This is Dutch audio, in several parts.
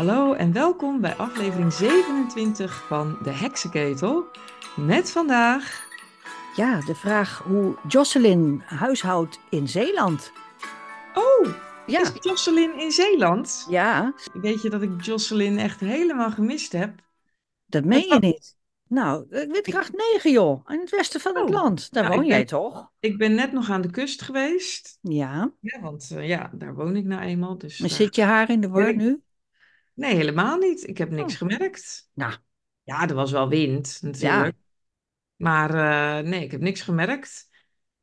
Hallo en welkom bij aflevering 27 van De Heksenketel. Met vandaag. Ja, de vraag hoe Jocelyn huishoudt in Zeeland. Oh, Ja, is Jocelyn in Zeeland? ja Weet je dat ik Jocelyn echt helemaal gemist heb? dat meen je niet. Nou, weet graag 9 joh, in het westen van het Oh, land. Daar nou, woon jij ben- toch? Ik ben net nog aan de kust geweest. Ja. Ja, want eh, ja, daar woon ik nou eenmaal. Dus En daar- zit je haar in de war nu? Nee, helemaal niet. Ik heb niks Oh. gemerkt. Nou, Ja, er was wel wind natuurlijk. Maar eh, nee, ik heb niks gemerkt.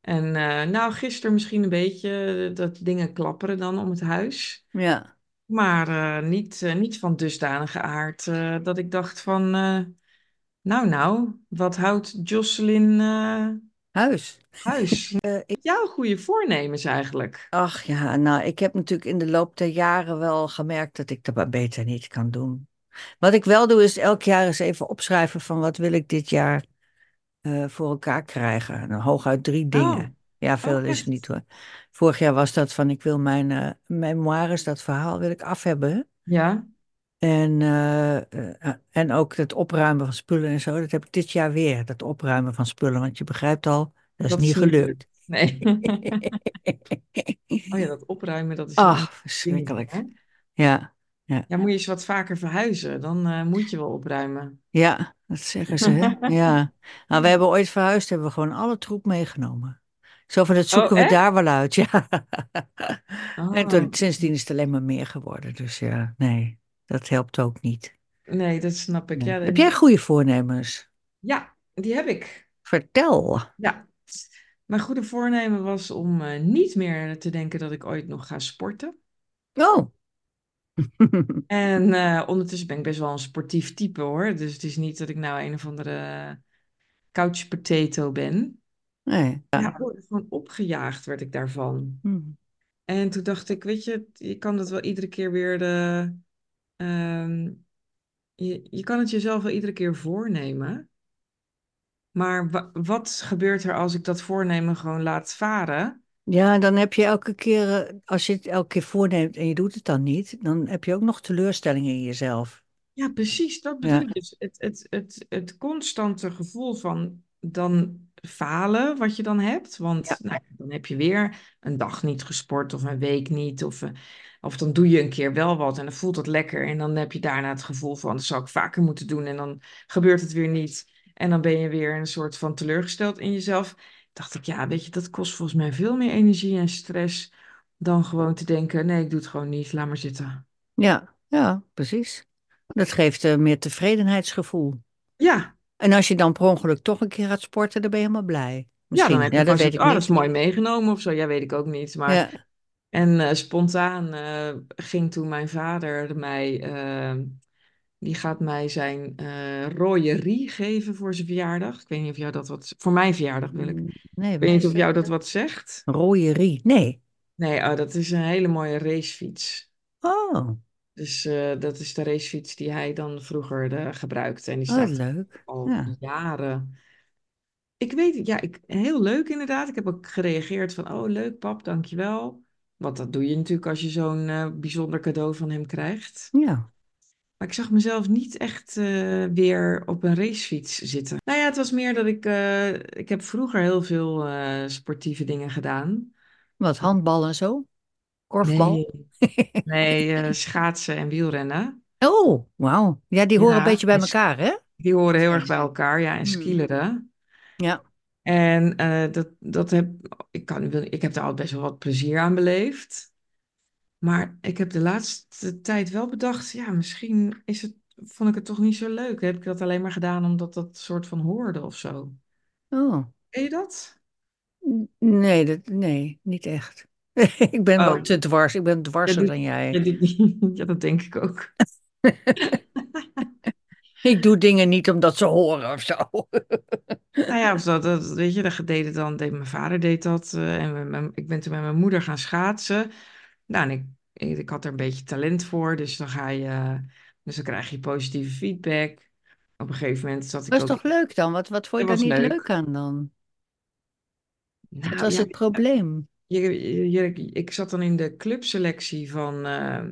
En eh, nou, gisteren misschien een beetje eh, dat dingen klapperen dan om het huis. ja. Maar niet, niet van dusdanige aard dat ik dacht van... nou, nou, wat houdt Jocelyn Huis. huis? Eh, ik- Jouw goede voornemens eigenlijk. ach ja, nou, ik heb natuurlijk in de loop der jaren wel gemerkt dat ik dat maar beter niet kan doen. Wat ik wel doe is elk jaar eens even opschrijven van wat wil ik dit jaar eh, voor elkaar krijgen. Nou, hooguit drie dingen. Oh. Ja, veel Oh, is echt? het niet hoor. Vorig jaar was dat van ik wil mijn eh, memoires, dat verhaal wil ik af hebben. Ja, En, eh, eh, en ook het opruimen van spullen en zo. Dat heb ik dit jaar weer, dat opruimen van spullen. Want je begrijpt al, dat is Dat niet gelukt. nee. Oh ja, dat opruimen, dat is Ach, een verschrikkelijk. Ja, hè? Ja, moet je eens wat vaker verhuizen. Dan eh, moet je wel opruimen. ja, dat zeggen ze, hè? Ja. Nou, we hebben ooit verhuisd, hebben we gewoon alle troep meegenomen. Zo van, dat zoeken we Oh, daar wel uit, ja. Oh. En toen, sindsdien is het alleen maar meer geworden. Dus ja, nee, dat helpt ook niet. Nee, dat snap ik. Ja, Heb jij goede voornemens? ja, die heb ik. Vertel. Ja. Mijn goede voornemen was om eh, niet meer te denken dat ik ooit nog ga sporten. Oh. En eh, ondertussen ben ik best wel een sportief type hoor. Dus het is niet dat ik nou een of andere couch potato ben. Nee. Ja, gewoon opgejaagd werd ik daarvan. Hm. En toen dacht ik, weet je, je kan dat wel iedere keer weer de. Ehm, je, je kan het jezelf wel iedere keer voornemen. Maar wa- wat gebeurt er als ik dat voornemen gewoon laat varen? Ja, dan heb je elke keer, eh, als je het elke keer voorneemt en je doet het dan niet, dan heb je ook nog teleurstellingen in jezelf. Ja, precies, dat bedoel Ja. ik. Dus het, het, het, het constante gevoel van dan falen wat je dan hebt. Want Ja. nou, dan heb je weer een dag niet gesport of een week niet. Of, eh, of dan doe je een keer wel wat en dan voelt het lekker. En dan heb je daarna het gevoel van, dat zou ik vaker moeten doen. En dan gebeurt het weer niet. En dan ben je weer een soort van teleurgesteld in jezelf. Dacht ik, ja, weet je, dat kost volgens mij veel meer energie en stress dan gewoon te denken, nee, ik doe het gewoon niet, laat maar zitten. Ja, ja, precies. Dat geeft eh, meer tevredenheidsgevoel. Ja, En als je dan per ongeluk toch een keer gaat sporten, dan ben je helemaal blij. Ja, Misschien. dan heb je ja, dat weet ik oh, dat is niet. mooi meegenomen of zo. Ja, weet ik ook niet. Maar, Ja, En eh, spontaan eh, ging toen mijn vader mij, eh, die gaat mij zijn eh rode rie geven voor zijn verjaardag. Ik weet niet of jou dat wat, voor mijn verjaardag wil ik. Mm, nee, Ik weet niet of jou dat? wat zegt. Rode rie. Nee. Nee, oh, dat is een hele mooie racefiets. Oh, Dus eh, dat is de racefiets die hij dan vroeger eh, gebruikte. En die oh, staat leuk. al Ja. jaren. Ik weet het, ja, ik, heel leuk inderdaad. Ik heb ook gereageerd van, oh leuk pap, dankjewel. Want dat doe je natuurlijk als je zo'n eh, bijzonder cadeau van hem krijgt. Ja. Maar ik zag mezelf niet echt weer op een racefiets zitten. Nou ja, het was meer dat ik, ik heb vroeger heel veel sportieve dingen gedaan. Wat, handbal en zo? Korfbal? Nee, nee eh, schaatsen en wielrennen. Oh, wauw. Ja, die horen Ja, een beetje bij elkaar, hè? Die horen heel erg bij elkaar, ja, en Hmm. skileren. Ja. En eh, dat, dat heb, ik, kan, wil- ik heb daar al best wel wat plezier aan beleefd. Maar ik heb de laatste tijd wel bedacht, ja, misschien is het, vond ik het toch niet zo leuk. Heb ik dat alleen maar gedaan omdat dat soort van hoorde of zo? Oh. Ken je dat? Nee, dat, nee, niet echt. Ik ben wel Oh. te dwars. Ik ben dwarser dan jij. Ja, dat denk ik ook. Ik doe dingen niet omdat ze horen of zo. Nou ja, of dat, dat, weet je, dat deed het dan, deed, mijn vader deed dat. eh, en mijn- mijn- ik ben toen met mijn moeder gaan schaatsen. Nou, en ik, ik, ik had er een beetje talent voor, dus dan ga je, dus dan krijg je positieve feedback. Op een gegeven moment zat ik Dat is ook... toch leuk dan? Wat, wat vond je Dat daar was niet leuk. leuk aan dan? Nou, Wat was ja, het probleem? Je, je- ik zat dan in de clubselectie van, eh,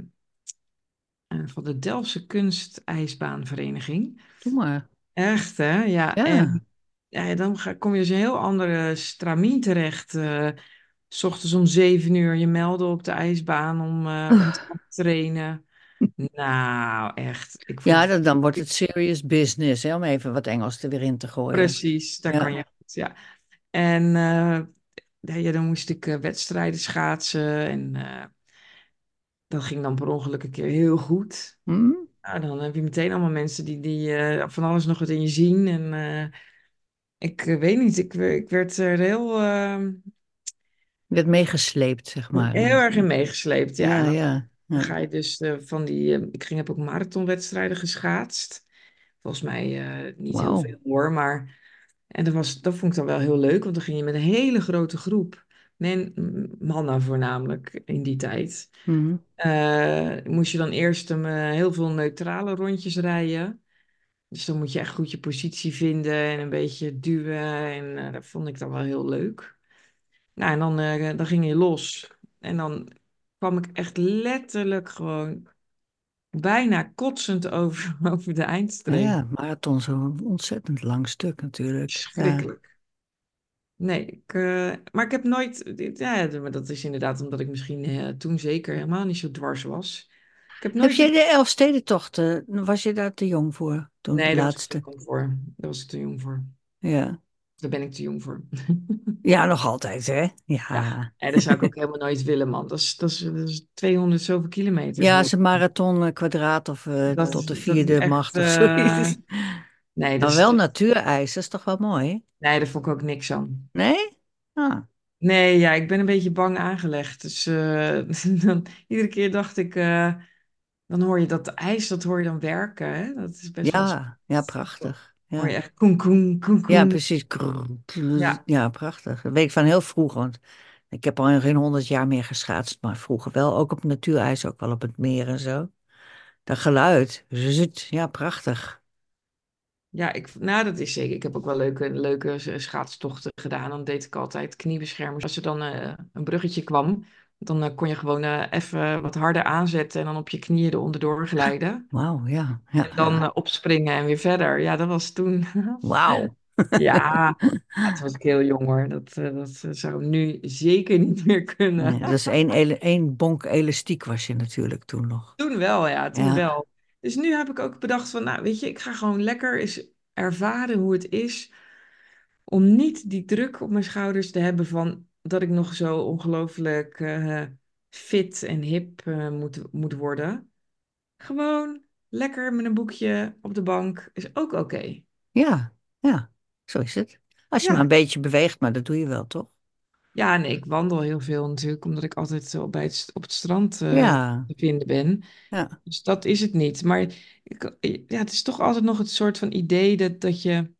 eh, van de Delftse Kunstijsbaanvereniging. Doe maar. Echt, hè? Ja, Ja. en ja, dan ga, kom je dus een heel andere stramien terecht. eh, s ochtends om zeven uur je melden op de ijsbaan om, om te gaan trainen. Nou, echt. Ik vond Ja, dan, dan wordt het serious business, hè, om even wat Engels er weer in te gooien. precies, daar kan je goed, ja. En ja, dan moest ik eh, wedstrijden schaatsen en eh, dat ging dan per ongeluk een keer heel goed. Hm? Nou, dan heb je meteen allemaal mensen die, die eh, van alles nog wat in je zien. En ik weet niet, ik, ik werd er heel, eh, Werd meegesleept, zeg maar. heel erg in meegesleept. Ja, Ja, ga je dus van die... ik ging, heb ook marathonwedstrijden geschaatst. Volgens mij niet heel veel hoor, maar... En dat, was, dat vond ik dan wel heel leuk, want dan ging je met een hele grote groep. Men, mannen voornamelijk in die tijd. Mhm. eh, moest je dan eerst een, eh, heel veel neutrale rondjes rijden. Dus dan moet je echt goed je positie vinden en een beetje duwen. En eh, dat vond ik dan wel heel leuk. Nou, en dan, dan ging je los. En dan kwam ik echt letterlijk gewoon bijna kotsend over, over de Nou eindstreep. ja, marathon is een ontzettend lang stuk natuurlijk. Ja. Schrikkelijk. Nee, ik, eh, maar ik heb nooit. Ja, maar dat is inderdaad omdat ik misschien eh, toen zeker helemaal niet zo dwars was. Ik heb Heb nooit. jij de Elfstedentocht, was je daar te jong voor, toen Nee, de daar was ik te laatste? jong voor. Daar was ik te jong voor. Ja. Daar ben ik te jong voor. Ja, nog altijd, hè? Ja, Ja. en dat zou ik ook helemaal nooit willen, man. Dat is, dat is, dat is 200 zoveel kilometer. Ja, is een marathon eh, kwadraat of eh, Dat tot de vierde echt, macht of eh, zoiets. Nee, dat Dan is, wel natuurijs, dat is toch wel mooi? nee, daar vond ik ook niks aan. Nee? Ah, Nee, ja, ik ben een beetje bang aangelegd. Dus dan, iedere keer dacht ik, dan hoor je dat ijs, dat hoor je dan werken. Hè? Dat is best wel ja, ja, prachtig. Dan hoor je Ja, echt koen, koen, koen, ja koen. precies. Krrr, krrr. Ja. Ja, prachtig. Dat weet ik van heel vroeg, want ik heb al geen honderd jaar meer geschaatst, maar vroeger wel, ook op natuurijs, ook wel op het meer en zo. Dat geluid, ja, prachtig. Ja, ik, nou, dat is zeker. Ik heb ook wel leuke, leuke schaatstochten gedaan. Dan deed ik altijd kniebeschermers. Als er dan eh, een bruggetje kwam, dan eh, kon je gewoon eh, even wat harder aanzetten en dan op je knieën eronder glijden. Wauw, ja, ja, En dan eh, opspringen en weer verder. Ja, dat was toen. Wauw. Ja, toen was ik heel jong hoor. Dat, dat zou nu zeker niet meer kunnen. Nee, dat is één, één bonk elastiek was je natuurlijk toen nog. Toen wel, ja, toen Ja. wel. Dus nu heb ik ook bedacht van, nou weet je, ik ga gewoon lekker eens ervaren hoe het is om niet die druk op mijn schouders te hebben van dat ik nog zo ongelooflijk eh, fit en hip eh, moet, moet worden. Gewoon lekker met een boekje op de bank is ook oké. Ja, ja, zo is het. Als je Ja. maar een beetje beweegt, maar dat doe je wel, toch? Ja, nee, ik wandel heel veel natuurlijk, omdat ik altijd zo bij het, op het strand eh, Ja, te vinden ben. ja, Dus dat is het niet. Maar ik, ja, het is toch altijd nog het soort van idee dat, dat je,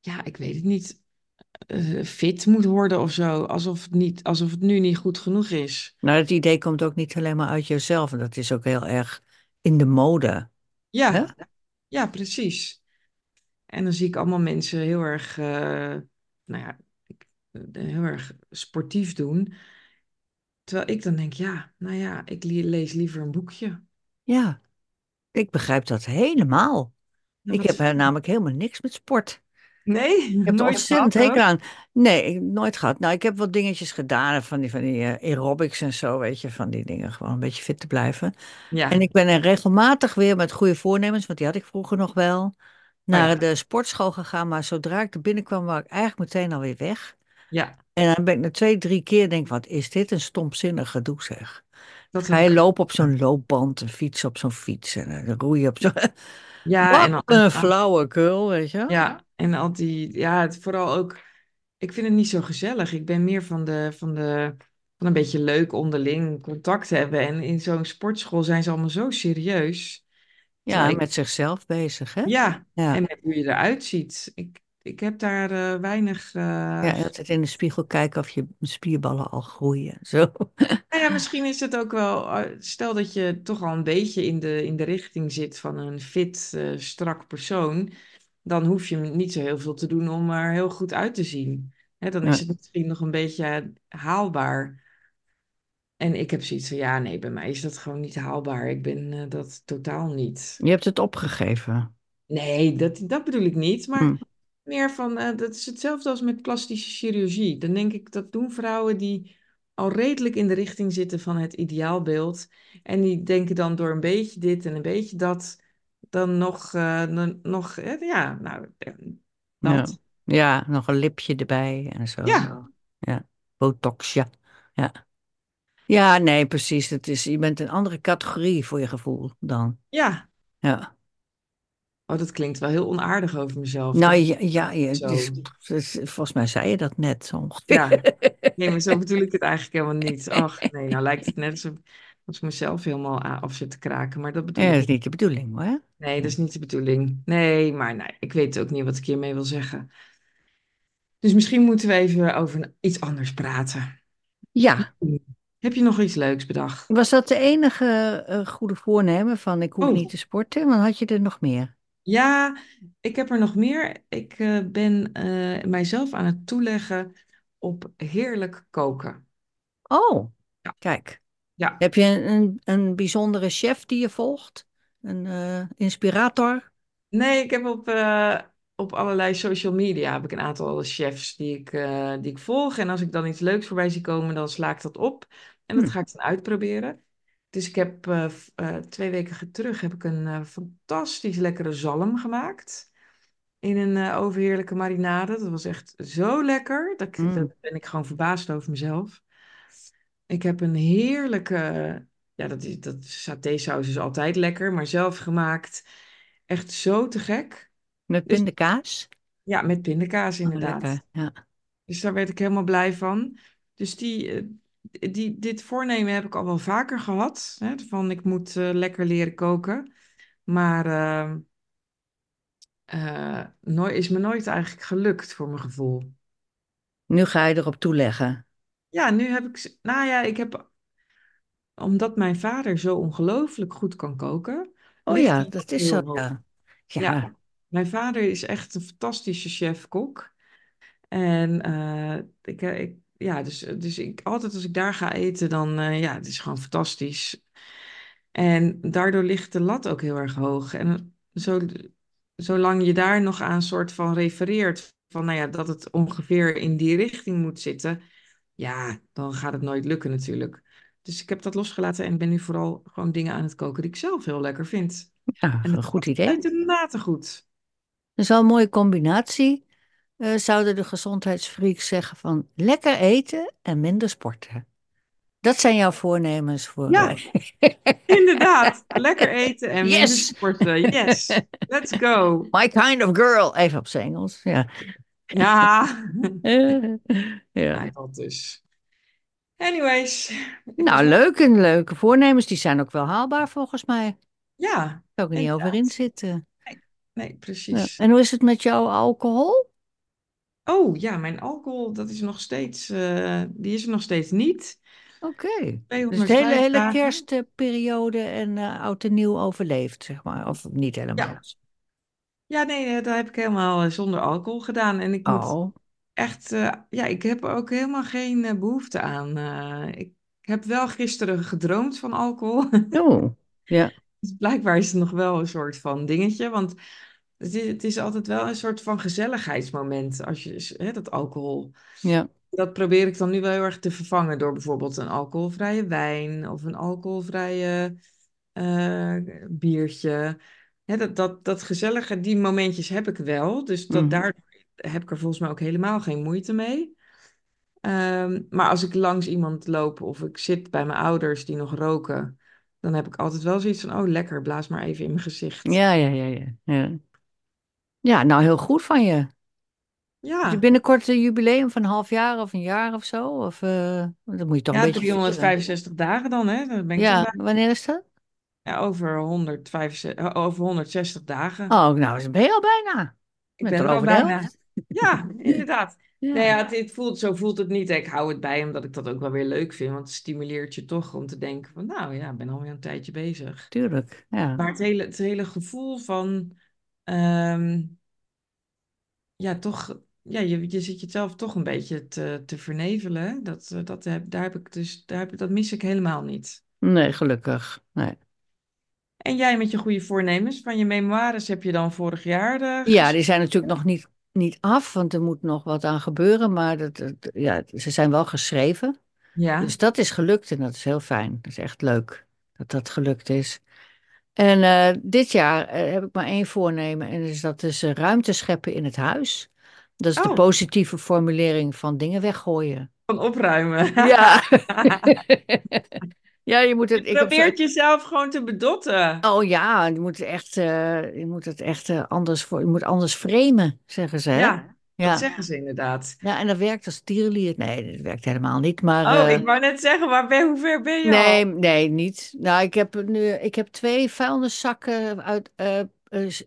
ja, ik weet het niet, eh, fit moet worden of zo. Alsof het niet, alsof het nu niet goed genoeg is. nou dat idee komt ook niet alleen maar uit jezelf. En dat is ook heel erg in de mode. Hè? Ja, ja, precies. En dan zie ik allemaal mensen heel erg, eh, nou ja, eh, heel erg sportief doen. Terwijl ik dan denk, ja, nou ja, ik lees liever een boekje. Ja, ik begrijp dat helemaal. Nou, Ik heb namelijk helemaal niks met sport. Nee, Ik heb er nooit ontzettend hekel aan. Nee, ik, nooit gehad. Nou, ik heb wat dingetjes gedaan van die, van die eh, aerobics en zo, weet je, van die dingen. Gewoon een beetje fit te blijven. Ja, En ik ben er regelmatig weer met goede voornemens, want die had ik vroeger nog wel, naar ja. de sportschool gegaan. Maar zodra ik er binnenkwam, was ik eigenlijk meteen alweer weg. ja, En dan ben ik na twee, drie keer denk, wat is dit een stomzinnig gedoe zeg. dat Ga heb je ik. lopen op zo'n loopband, en fietsen op zo'n fiets en eh, roeien op zo'n... Ja, en Wat dan, een flauwekul, weet je? ja, en al die, ja, het vooral ook, ik vind het niet zo gezellig. Ik ben meer van de, van de, van een beetje leuk onderling contact hebben. En in zo'n sportschool zijn ze allemaal zo serieus. Ja, ik, met zichzelf bezig, hè? ja, Ja. en met hoe je eruit ziet. Ik, ik heb daar eh, weinig, eh, Ja, altijd in de spiegel kijken of je spierballen al groeien. Zo. Nou ja, misschien is het ook wel, eh, stel dat je toch al een beetje in de, in de richting zit van een fit, strak persoon, dan hoef je niet zo heel veel te doen om er heel goed uit te zien. Dan is Ja. het misschien nog een beetje haalbaar. En ik heb zoiets van, ja, nee, bij mij is dat gewoon niet haalbaar. Ik ben eh, dat totaal niet. Je hebt het opgegeven. Nee, dat, dat bedoel ik niet. Hm. Maar meer van, eh, dat is hetzelfde als met plastische chirurgie. Dan denk ik, dat doen vrouwen die al redelijk in de richting zitten van het ideaalbeeld. En die denken dan door een beetje dit en een beetje dat, dan nog, eh, dan nog eh, ja, nou, eh, Ja. nog een lipje erbij en zo. Ja, Ja, botox, ja. Ja, ja nee, precies. Het is, je bent een andere categorie voor je gevoel dan. ja. Ja. Oh, dat klinkt wel heel onaardig over mezelf. Nou ja, ja, ja, zo. is- volgens mij zei je dat net zo Ja, nee, maar zo bedoel ik het eigenlijk helemaal niet. Ach, nee, nou lijkt het net alsof, alsof ik mezelf helemaal af zit te kraken. Maar dat bedoel Ja, ik dat is niet. de bedoeling hoor. Nee, dat is niet de bedoeling. Nee, maar nee, ik weet ook niet wat ik hiermee wil zeggen. Dus misschien moeten we even over iets anders praten. Ja, Heb je nog iets leuks bedacht? was dat de enige eh, goede voornemen van ik hoef Oh, niet te sporten? Want had je er nog meer? ja, ik heb er nog meer. Ik eh, ben eh, mijzelf aan het toeleggen op heerlijk koken. Oh, Ja, kijk. Ja. Heb je een, een, bijzondere chef die je volgt? Een eh, inspirator? Nee, ik heb op, eh, op allerlei social media heb ik een aantal chefs die ik, eh, die ik volg. En als ik dan iets leuks voorbij zie komen, dan sla ik dat op. En dat Hm. ga ik dan uitproberen. Dus ik heb twee weken terug heb ik een fantastisch lekkere zalm gemaakt. In een overheerlijke marinade. Dat was echt zo lekker. Dat, ik- Mm. dat ben ik gewoon verbaasd over mezelf. Ik heb een heerlijke, ja, dat, is, dat satésaus is altijd lekker, maar zelf gemaakt. Echt zo te gek. Met Dus pindakaas? ja, met pindakaas Oh, inderdaad. lekker. Ja. Dus daar werd ik helemaal blij van. Dus die, eh, die, dit voornemen heb ik al wel vaker gehad. Hè, van ik moet eh, lekker leren koken. Maar eh, eh, nooit, is me nooit eigenlijk gelukt voor mijn gevoel. Nu ga je erop toeleggen. Ja, nu heb ik... Nou ja, ik heb... Omdat mijn vader zo ongelooflijk goed kan koken, Oh ja, dat is zo. Ja. Ja, Ja. mijn vader is echt een fantastische chef-kok. En eh, ik, eh, ik, ja, dus, dus ik, altijd als ik daar ga eten, dan eh, ja, het is gewoon fantastisch. En daardoor ligt de lat ook heel erg hoog. En zo, zolang je daar nog aan soort van refereert, van nou ja, dat het ongeveer in die richting moet zitten, ja, dan gaat het nooit lukken natuurlijk. Dus ik heb dat losgelaten en ben nu vooral gewoon dingen aan het koken die ik zelf heel lekker vind. Ja, En een goed idee. uitermate goed. Dat is wel een mooie combinatie. Eh, zouden de gezondheidsfreaks zeggen van lekker eten en minder sporten. Dat zijn jouw voornemens voor. Ja, inderdaad. Lekker eten en minder sporten. Yes, let's go. My kind of girl. Even op zijn Engels. Ja. Ja, ja. ja dat dus. Anyways, Nou, leuk en leuke voornemens. Die zijn ook wel haalbaar volgens mij. Ja, ik er niet over inderdaad. inzitten. Nee, nee, Ja. precies. En hoe is het met jouw alcohol? Oh ja, mijn alcohol, dat is nog steeds, eh, die is er nog steeds niet. Oké. Dus de 205 hele, hele kerstperiode en eh, oud en nieuw overleefd, zeg maar. Of niet helemaal. Ja, ja, nee, dat heb ik helemaal eh, zonder alcohol gedaan. En ik moet Oh, echt, eh, ja, ik heb er ook helemaal geen eh, behoefte aan. Eh, ik heb wel gisteren gedroomd van alcohol. oh. Ja, Dus blijkbaar is het nog wel een soort van dingetje. Want het is, het is altijd wel een soort van gezelligheidsmoment als je hè, dat alcohol. ja. Dat probeer ik dan nu wel heel erg te vervangen door bijvoorbeeld een alcoholvrije wijn of een alcoholvrije eh, biertje. Hè, dat, dat, dat gezellige, die momentjes heb ik wel. Dus dat, Mhm. daar heb ik er volgens mij ook helemaal geen moeite mee. Ehm, maar als ik langs iemand loop of ik zit bij mijn ouders die nog roken, dan heb ik altijd wel zoiets van, oh lekker, blaas maar even in mijn gezicht. Ja, ja, ja, ja. Ja, Ja, nou heel goed van je. Ja, binnenkort een jubileum van een half jaar of een jaar of zo? Of eh, dat moet je toch een ja, beetje vieren. 365 dagen dan, hè? Daar ben ik dan Ja, wanneer is dat? Ja, over 165, eh, over 160 dagen. Oh, nou, dan ben je al bijna. Ik ben er al bijna. Ja, inderdaad. Nou Ja, het, het voelt, zo voelt het niet. Ik hou het bij omdat ik dat ook wel weer leuk vind. Want het stimuleert je toch om te denken van, nou ja, ik ben alweer een tijdje bezig. tuurlijk. Ja, Maar het hele, het hele gevoel van, ehm, ja, toch ja, je, je zit jezelf toch een beetje te, te vernevelen. Dat, eh, dat heb, daar heb ik dus, daar heb, ik- dat mis ik helemaal niet. Nee, gelukkig. Nee. En jij met je goede voornemens van je memoires heb je dan vorig jaar eh, Ja, die zijn natuurlijk nog niet, niet af, want er moet nog wat aan gebeuren. Maar dat, dat- ja, ze zijn wel geschreven. Ja. Dus dat is gelukt en dat is heel fijn. Dat is echt leuk dat dat gelukt is. En eh, dit jaar eh, heb ik maar één voornemen en is dat is eh, ruimte scheppen in het huis. Dat is de Oh, positieve formulering van dingen weggooien. van opruimen. Ja. Ja, je moet Je het. Heb probeert jezelf gewoon te bedotten. oh ja, je moet het echt, eh, je moet het echt eh, anders voor, je moet anders framen, zeggen ze, hè? Ja, dat zeggen ze inderdaad. Ja, en dat werkt als tierenlier. Nee, dat werkt helemaal niet. Maar Oh, eh, ik wou net zeggen, maar ben, hoe ver ben je nee, al? nee, niet. Nou, ik heb nu, ik heb twee vuilniszakken uit,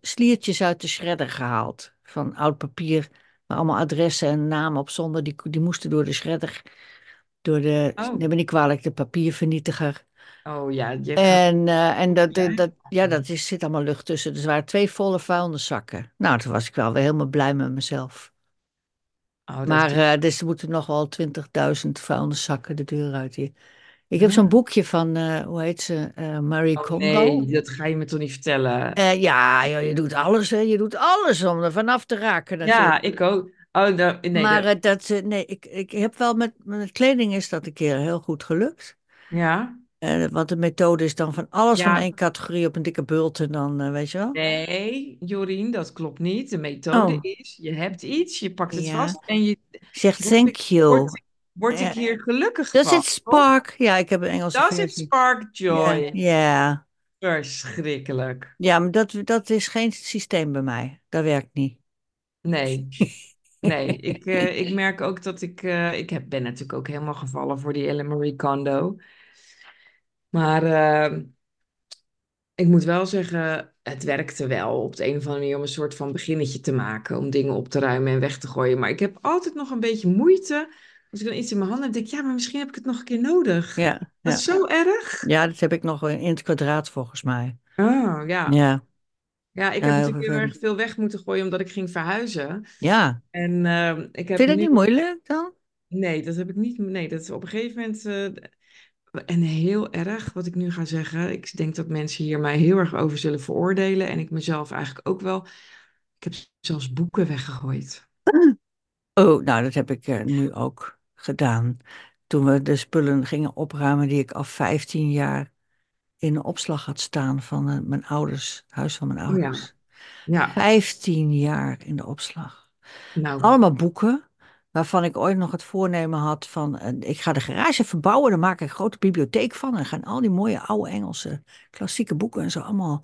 sliertjes uit de shredder gehaald. Van oud papier, waar allemaal adressen en namen op stonden. Die, die moesten door de shredder, door de, Oh, neem me niet kwalijk, de papiervernietiger. oh ja, je En, eh, en dat, je dat, ja, dat is, zit allemaal lucht tussen. Dus er waren twee volle vuilniszakken. Nou, toen was ik wel weer helemaal blij met mezelf. Oh, Maar eh, dus er moeten nog wel 20.000 vuilniszakken de deur uit hier. Ik heb zo'n boekje van, eh, hoe heet ze, eh, Marie Oh Kondo. nee, dat ga je me toch niet vertellen? Eh, ja, joh, je doet alles, hè. Je doet alles om er vanaf te raken natuurlijk. Ja, ik ook. Oh, nee, Maar dat... eh, dat, nee, ik, ik heb wel met, met kleding is dat een keer heel goed gelukt. Ja? Eh, want de methode is dan van alles van één categorie op een dikke bult en dan, eh, weet je wel. nee, Jorien, dat klopt niet. De methode Oh, is, je hebt iets, je pakt het ja. vast en je... Zeg Word thank ik, you. word, ik- hier gelukkig does van, it spark? Ja, ik heb een Engelse Does it versie. spark joy? ja. Verschrikkelijk. Ja, maar dat, dat is geen systeem bij mij. Dat werkt niet. Nee, nee. Ik, eh, ik merk ook dat ik... eh, ik heb, ben natuurlijk ook helemaal gevallen voor die Ellen Marie Kondo. Maar eh, ik moet wel zeggen, het werkte wel op de een of andere manier om een soort van beginnetje te maken. Om dingen op te ruimen en weg te gooien. Maar ik heb altijd nog een beetje moeite. Als ik dan iets in mijn handen heb, denk ik, ja, maar misschien heb ik het nog een keer nodig. Ja, Dat ja. is zo erg. Ja, dat heb ik nog in het kwadraat volgens mij. Oh, ja. Ja, Ja, ik heb heel natuurlijk heel erg veel weg moeten gooien omdat ik ging verhuizen. Ja, En eh, ik heb vind je dat niet moeilijk dan? Nee, dat heb ik niet. Nee, dat is op een gegeven moment. eh, en heel erg wat ik nu ga zeggen. Ik denk dat mensen hier mij heel erg over zullen veroordelen. En ik mezelf eigenlijk ook wel. Ik heb zelfs boeken weggegooid. Oh, nou, dat heb ik eh, nu ook gedaan. Toen we de spullen gingen opruimen die ik al 15 jaar in de opslag had staan van eh, mijn ouders, het huis van mijn Oh ja, ouders. ja. 15 jaar in de opslag. Nou, Allemaal boeken waarvan ik ooit nog het voornemen had van eh, ik ga de garage verbouwen, daar maak ik een grote bibliotheek van en gaan al die mooie oude Engelse klassieke boeken en zo allemaal,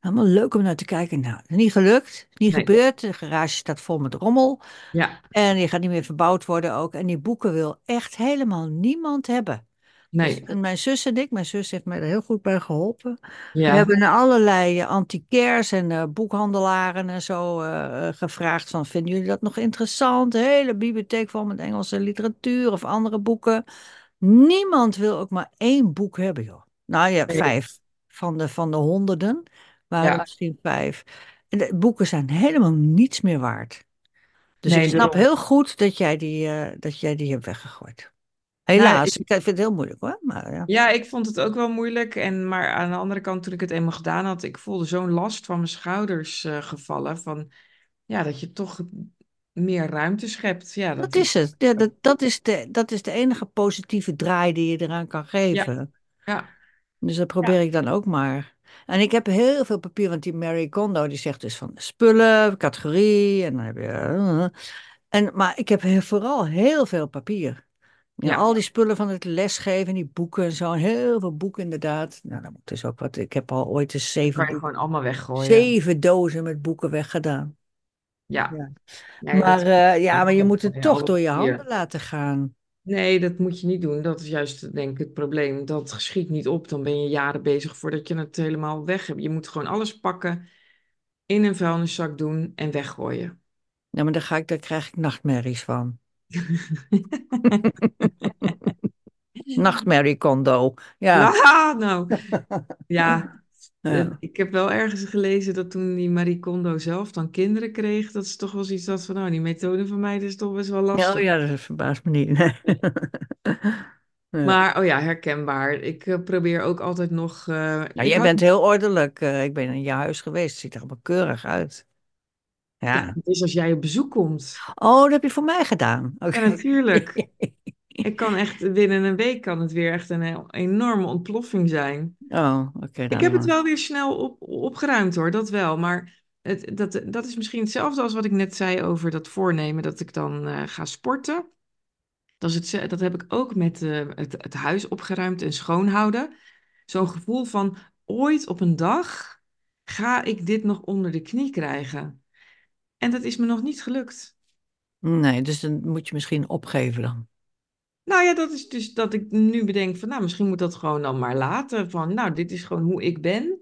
allemaal leuk om naar te kijken. Nou, niet gelukt, niet nee. gebeurd. De garage staat vol met rommel Ja, en die gaat niet meer verbouwd worden ook. En die boeken wil echt helemaal niemand hebben. Dus nee. mijn zus en ik, mijn zus heeft mij er heel goed bij geholpen. We hebben naar allerlei eh, antiquairs en eh, boekhandelaren en zo eh, gevraagd van, vinden jullie dat nog interessant? De hele bibliotheek vol met Engelse literatuur of andere boeken. Niemand wil ook maar één boek hebben, joh. Nou ja, nee. vijf. Van de, van de honderden waren Ja, misschien vijf. En de boeken zijn helemaal niets meer waard. Dus ik snap heel goed dat jij die, dat jij die hebt weggegooid. Nou, Helaas, ik, ik vind het heel moeilijk hoor. Maar ja. ja, ik vond het ook wel moeilijk. En, maar aan de andere kant, toen ik het eenmaal gedaan had, ik voelde zo'n last van mijn schouders eh, gevallen. Van ja, dat je toch meer ruimte schept. Ja, Dat dat is het. Ja, dat, dat, is de, dat is de enige positieve draai die je eraan kan geven. ja, Dus dat ja. probeer ik dan ook maar. En ik heb heel veel papier, want die Mary Kondo die zegt dus van spullen, categorie. En dan heb je. eh, en, maar ik heb vooral heel veel papier. Ja, al die spullen van het lesgeven, die boeken en zo. En heel veel boeken inderdaad. Nou, dat moet dus ook wat. Ik heb al ooit eens zeven, kan je boeken, gewoon allemaal weggooien. zeven dozen met boeken weggedaan. Ja, Ja. nee, Maar, eh, ja, maar je moet het toch door je handen laten gaan. Nee, dat moet je niet doen. Dat is juist, denk ik, het probleem. Dat schiet niet op. Dan ben je jaren bezig voordat je het helemaal weg hebt. Je moet gewoon alles pakken, in een vuilniszak doen en weggooien. Ja, maar daar, ga ik, daar krijg ik nachtmerries van. Nachtmerrie condo. Ja. Nou, nou, ja. eh, Ja. ik heb wel ergens gelezen dat toen die Marie Kondo zelf dan kinderen kreeg, dat ze toch wel zoiets had van, nou, die methode van mij is toch best wel Ja, oh lastig. ja, dat verbaast me niet. Nee. Ja. Maar, oh ja, herkenbaar. Ik eh, probeer ook altijd nog, Ja, ik jij bent heel ordelijk. Ik ben in je huis geweest. Het ziet er allemaal keurig uit. Ja, is als jij op bezoek komt. Oh, dat heb je voor mij gedaan. Ja, natuurlijk. Ik kan echt, binnen een week kan het weer echt een enorme ontploffing zijn. Oh, oké Ik dan. heb het wel weer snel op, opgeruimd hoor, dat wel. Maar het, dat, dat is misschien hetzelfde als wat ik net zei over dat voornemen dat ik dan eh, ga sporten. Dat, is het, dat heb ik ook met eh, het, het huis opgeruimd en schoonhouden. Zo'n gevoel van ooit op een dag ga ik dit nog onder de knie krijgen. En dat is me nog niet gelukt. Nee, dus dan moet je misschien opgeven dan. Nou ja, dat is dus dat ik nu bedenk van, nou, misschien moet dat gewoon dan maar laten. Van, nou, dit is gewoon hoe ik ben.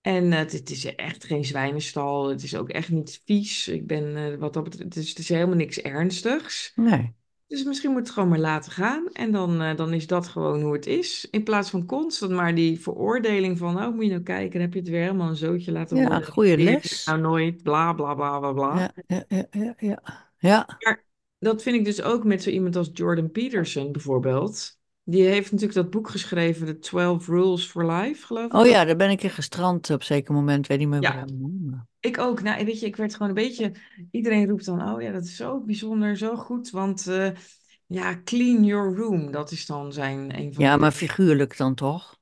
En eh, het, het is echt geen zwijnenstal. Het is ook echt niet vies. Ik ben, eh, wat dat betreft, het is, het is helemaal niks ernstigs. Nee. Dus misschien moet het gewoon maar laten gaan. En dan, eh, dan is dat gewoon hoe het is. In plaats van constant maar die veroordeling van, oh, moet je nou kijken, dan heb je het weer helemaal een zootje laten Ja, worden. goede je het les. nou nooit, bla, bla, bla, bla, bla. Ja, ja, ja, ja, ja. Ja. Maar dat vind ik dus ook met zo iemand als Jordan Peterson bijvoorbeeld. Die heeft natuurlijk dat boek geschreven, The 12 Rules for Life, geloof ik. Oh ja, daar ben ik in gestrand op een zeker moment. Weet niet meer Ja, waarom. Ik ook. Nou, weet je, ik werd gewoon een beetje. Iedereen roept dan: Oh ja, dat is zo bijzonder, zo goed. Want eh, ja, clean your room, dat is dan zijn een van Ja, maar de. figuurlijk dan toch?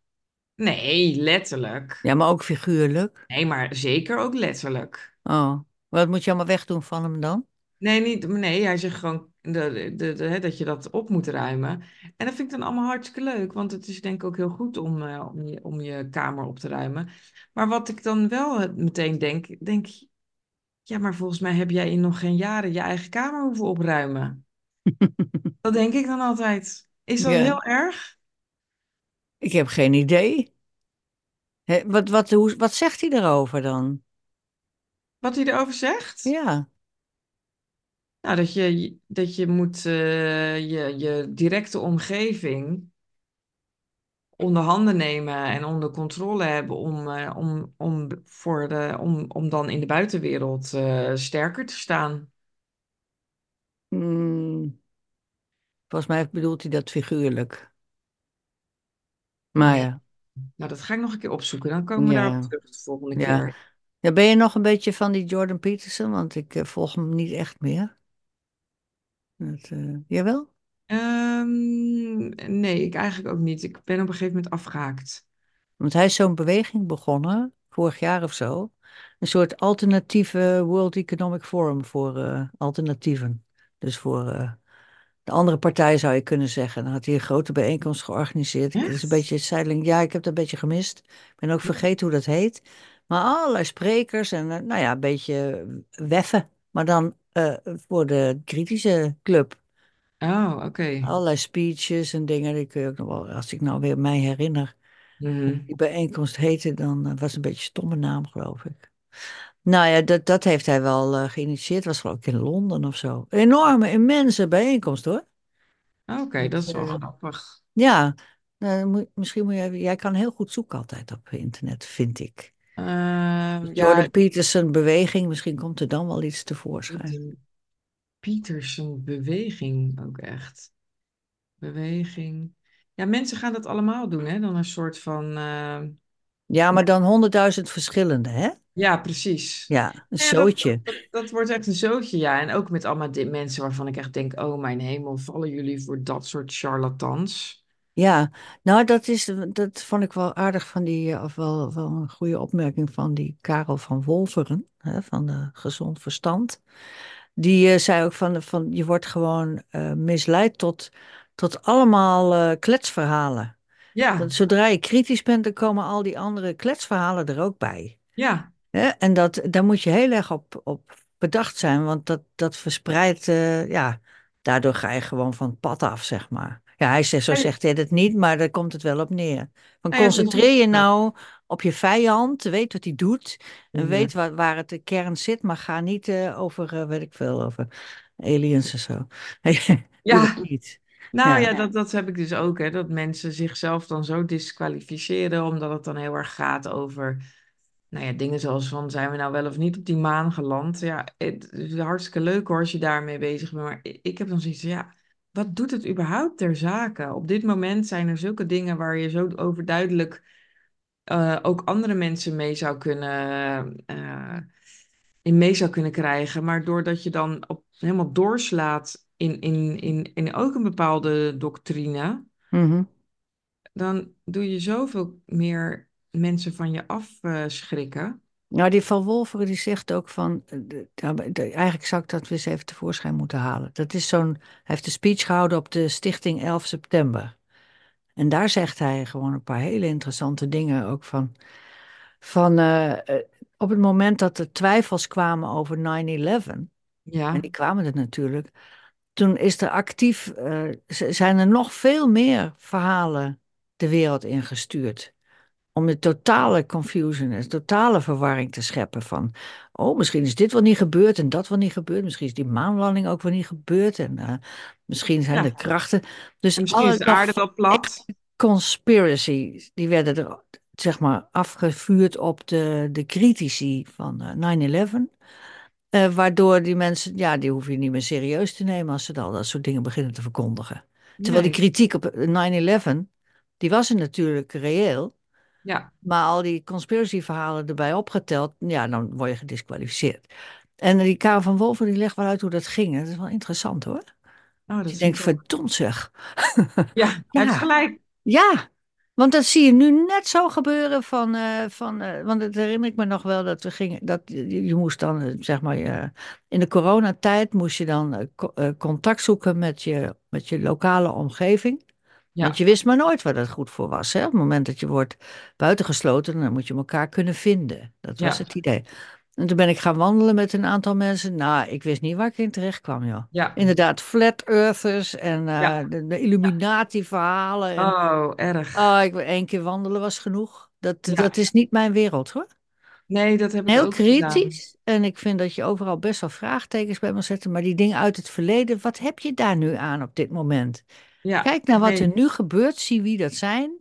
Nee, letterlijk. Ja, maar ook figuurlijk. Nee, maar zeker ook letterlijk. Oh, wat moet je allemaal wegdoen van hem dan? Nee, niet, nee hij zegt gewoon de, de, de, hè, dat je dat op moet ruimen. En dat vind ik dan allemaal hartstikke leuk, want het is denk ik ook heel goed om, eh, om, je, om je kamer op te ruimen. Maar wat ik dan wel meteen denk, denk ja, maar volgens mij heb jij in nog geen jaren je eigen kamer hoeven opruimen. Dat denk ik dan altijd. Is dat Ja, heel erg? ik heb geen idee. Wat, wat, hoe, wat zegt hij erover dan? Wat hij erover zegt? Ja. Nou, dat je, dat je moet eh, je, je directe omgeving onder handen nemen en onder controle hebben om, eh, om, om, voor de, om, om dan in de buitenwereld eh, sterker te staan. Mm, volgens mij bedoelt hij dat figuurlijk. Maar ja, Nou, dat ga ik nog een keer opzoeken. Dan komen we daarop ja, terug de volgende ja. keer. Ja, ben je nog een beetje van die Jordan Peterson? Want ik volg hem niet echt meer. Dat, eh, jawel? Ehm, nee, ik eigenlijk ook niet. Ik ben op een gegeven moment afgehaakt. Want hij is zo'n beweging begonnen, vorig jaar of zo. Een soort alternatieve World Economic Forum voor eh, alternatieven. Dus voor eh, de andere partij zou je kunnen zeggen. Dan had hij een grote bijeenkomst georganiseerd. Het is een beetje zeiling. Ja, ik heb dat een beetje gemist. Ik ben ook vergeten hoe dat heet. Maar allerlei sprekers en nou ja, een beetje weffen. Maar dan eh, voor de kritische club. Oh, oké. Allerlei speeches en dingen. Die kun je ook nog wel, als ik nou weer mij herinner. Mhm. Die bijeenkomst heette dan, eh, was een beetje een stomme naam, geloof ik. Nou ja, dat, dat heeft hij wel eh, geïnitieerd. Was geloof ik in Londen of zo. Enorme, immense bijeenkomst hoor. Oké, dat Dat, is wel grappig. ja, nou, misschien moet jij, jij kan heel goed zoeken altijd op internet, vind ik. Ehm, ja, Jordan Peterson beweging, misschien komt er dan wel iets tevoorschijn. Peterson beweging ook echt. Beweging. Ja, mensen gaan dat allemaal doen, hè? Dan een soort van. eh, Ja, maar dan honderdduizend verschillende, hè? Ja, precies. Ja, een Ja, dat, zootje. dat, dat wordt echt een zootje, ja. En ook met allemaal mensen waarvan ik echt denk: oh mijn hemel, vallen jullie voor dat soort charlatans? Ja, nou dat is, dat vond ik wel aardig van die, eh, of wel, wel een goede opmerking van die Karel van Wolveren, hè, van de Gezond Verstand. Die eh, zei ook van, van je wordt gewoon eh, misleid tot, tot allemaal eh, kletsverhalen. Ja, Want zodra je kritisch bent, dan komen al die andere kletsverhalen er ook bij. ja, Hè? En dat, daar moet je heel erg op, op bedacht zijn, want dat, dat verspreidt, eh, ja, daardoor ga je gewoon van het pad af, zeg maar. Ja, hij zegt, zo zegt hij het niet, maar daar komt het wel op neer. Van is- concentreer je nou op je vijand, weet wat hij doet, en Mhm. weet waar, waar het de kern zit, maar ga niet eh, over, eh, weet ik veel, over aliens en zo. Ja, dat niet. Nou Ja. ja, dat, dat heb ik dus ook, hè, dat mensen zichzelf dan zo disqualificeren, omdat het dan heel erg gaat over, nou ja, dingen zoals van, zijn we nou wel of niet op die maan geland? Ja, het is hartstikke leuk hoor, als je daarmee bezig bent, maar ik ik heb dan zoiets van, ja, wat doet het überhaupt ter zake? Op dit moment zijn er zulke dingen waar je zo overduidelijk eh, ook andere mensen mee zou kunnen, eh, in mee zou kunnen krijgen. Maar doordat je dan op, helemaal doorslaat in, in, in, in ook een bepaalde doctrine, Mhm. dan doe je zoveel meer mensen van je afschrikken. Nou, die Van Wolferen die zegt ook van, eh, de- de- eigenlijk zou ik dat weer eens even tevoorschijn moeten halen. Dat is zo'n, hij heeft een speech gehouden op de Stichting 11 september. En daar zegt hij gewoon een paar hele interessante dingen ook van, van eh, eh, op het moment dat er twijfels kwamen over 9-11, en Ja, die kwamen er natuurlijk, toen is er actief, zijn er nog veel meer verhalen de wereld ingestuurd om de totale confusion, de totale verwarring te scheppen van, oh, misschien is dit wel niet gebeurd en dat wel niet gebeurd, misschien is die maanlanding ook wel niet gebeurd en eh, misschien zijn de krachten. En Dus is alle de aarde wel plat. conspiracy, die werden er zeg maar afgevuurd op de, de critici van eh, 9-11. eh, waardoor die mensen, ja, die hoef je niet meer serieus te nemen als ze al dat soort dingen beginnen te verkondigen. Terwijl die kritiek op 9-11, die was er natuurlijk reëel. Ja, Maar al die conspiracy-verhalen erbij opgeteld, ja, dan word je gedisqualificeerd. En die Karel van Wolven die legt wel uit hoe dat ging. Dat is wel interessant hoor. oh, Dat dat je denkt, verdomd zeg. Ja, Ja, gelijk. ja. Want dat zie je nu net zo gebeuren van, eh, van eh, want het herinner ik me nog wel dat we gingen, dat je, je moest dan, eh, zeg maar, in de coronatijd moest je dan co- contact zoeken met je, met je lokale omgeving. Want je wist maar nooit waar dat goed voor was. Hè? Op het moment dat je wordt buitengesloten, dan moet je elkaar kunnen vinden. Dat was ja, het idee. En toen ben ik gaan wandelen met een aantal mensen. Nou, ik wist niet waar ik in terecht kwam, joh. ja, Inderdaad, flat earthers en eh, ja. de, de. Illuminati-verhalen. En, Oh, erg. oh, ik, één keer wandelen was genoeg. Dat, dat is niet mijn wereld, hoor. nee, dat heb ik Heel ook gedaan. kritisch. En ik vind dat je overal best wel vraagtekens bij moet zetten. Maar die dingen uit het verleden, wat heb je daar nu aan op dit moment? Ja, Kijk naar wat er nu gebeurt, zie wie dat zijn